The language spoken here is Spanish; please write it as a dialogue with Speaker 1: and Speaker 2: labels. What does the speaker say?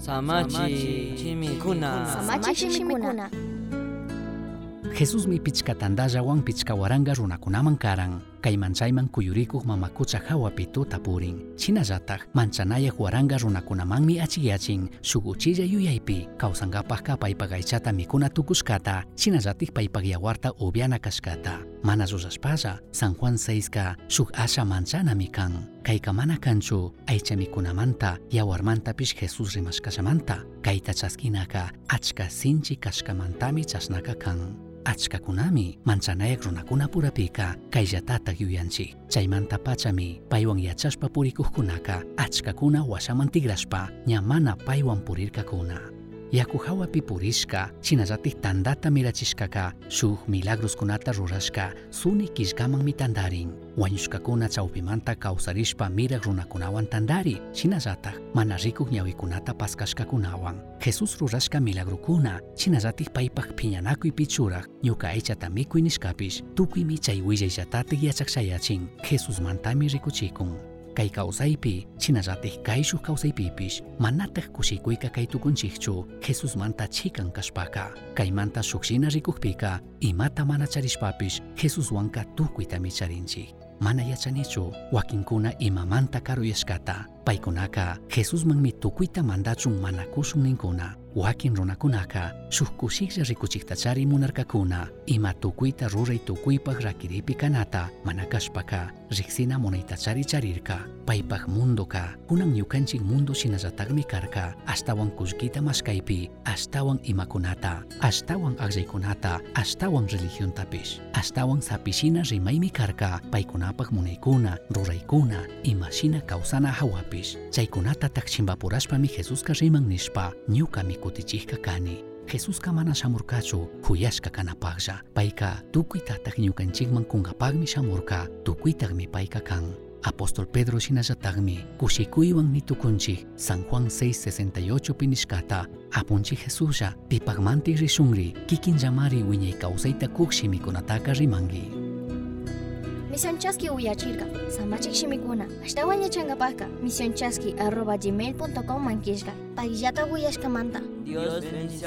Speaker 1: Samachi chimikuna.
Speaker 2: Samachi shimikuna.
Speaker 3: Jesusmi pichkatandallawan pichkawaranga runakunaman karan kayman chayman kuyurikuq mamakucha hawapi tuta purin chinallataj manchanayaq waranga runakunamanmi achiyachin shuk uchilla yuyaypi. Kawsankapajka paypak aychata mikuna tukushkata. Chinallatik paypak yawarta upiana kashkata. Mana rurashpalla San Juan 6ka shuk asha manchanami kan kayka mana kanchu aycha mikunamanta yawarmantapish Jesus rimashkashamanta kayta chaskinaka achka sinchi kashkamantami chasnaka kan achkakunami manchanayak runakunapurapika kayllatata yuyanchik chaymantapachami paywan yachaspa purikuqkunaka achkakuna wasaman tigraspa nyamana paiwang purir kakuna. Yaku hawapi purishka chinallatik tandata mirachishkaka shuk milagroskunata rurashka suni killkamanmi tandarin wañushkakuna chawpimanta kawsarishpa miraq runakunawan tandari chinallatak mana rikuq ñawikunata paskashkakunawan Jesus rurashka milagrokuna chinallatik paypak phiñanakuypi churaq ñuka aychata mikuy nishkapish tukuymi chay willayllatatik yachaqshayachin Jesusmantami rikuchikun kay kawsaypi chinallatik kay shuk kawsaypipish manataq kushikuyka kay tukunchikchu Jesusmanta chikan kashpaka kaymanta shukshina rikukpika imata mana charishpapish Jesuswanka tukuytami charinchik mana yachanichu wakinkuna imamanta karuyashkata paykunaka Jesusmanmi tukuyta mandachun mana kushun ninkuna wakin runakunaka shuk kushiklla rikuchiktachari munarkakuna ima tukuyta ruray tukuypaq rakiripi kanata mana kashpaka riksina charirka paypaq mundoka kunan ñukanchik mundo shinallatakmi karka ashtawan kullkita mashkaypi ashtawan imakunata ashtawan aqllaykunata ashtawan religiontapish ashtawan sapishina rimaymi karka paykunapaq munaykuna ruraykuna imashina kawsana hawapish. Chaykunata takchimpapurashpami Jesuska riman nishpa ñukami kutichikka kani Jesuska mana shamurkachu huyashka kanapaqlla payka tukuytataq ñukanchikman kunkapaqmi shamurka tukuytaqmi payka kan. Apóstol Pedro shinallataqmi kushikuywan nitukunchik San Juan 6:68 pinishkata apunchik Jesuslla pipaqmantik rishunri kikinllamari wiñay kawsayta kuk shimikunataqa rimanki
Speaker 2: Misionchaski uyachirka, samachik shimikuna, ashtawan yachankapaqa, misionchaski arroba gmail.com mankishka, payllata uyashkamanta.
Speaker 1: Dios bendice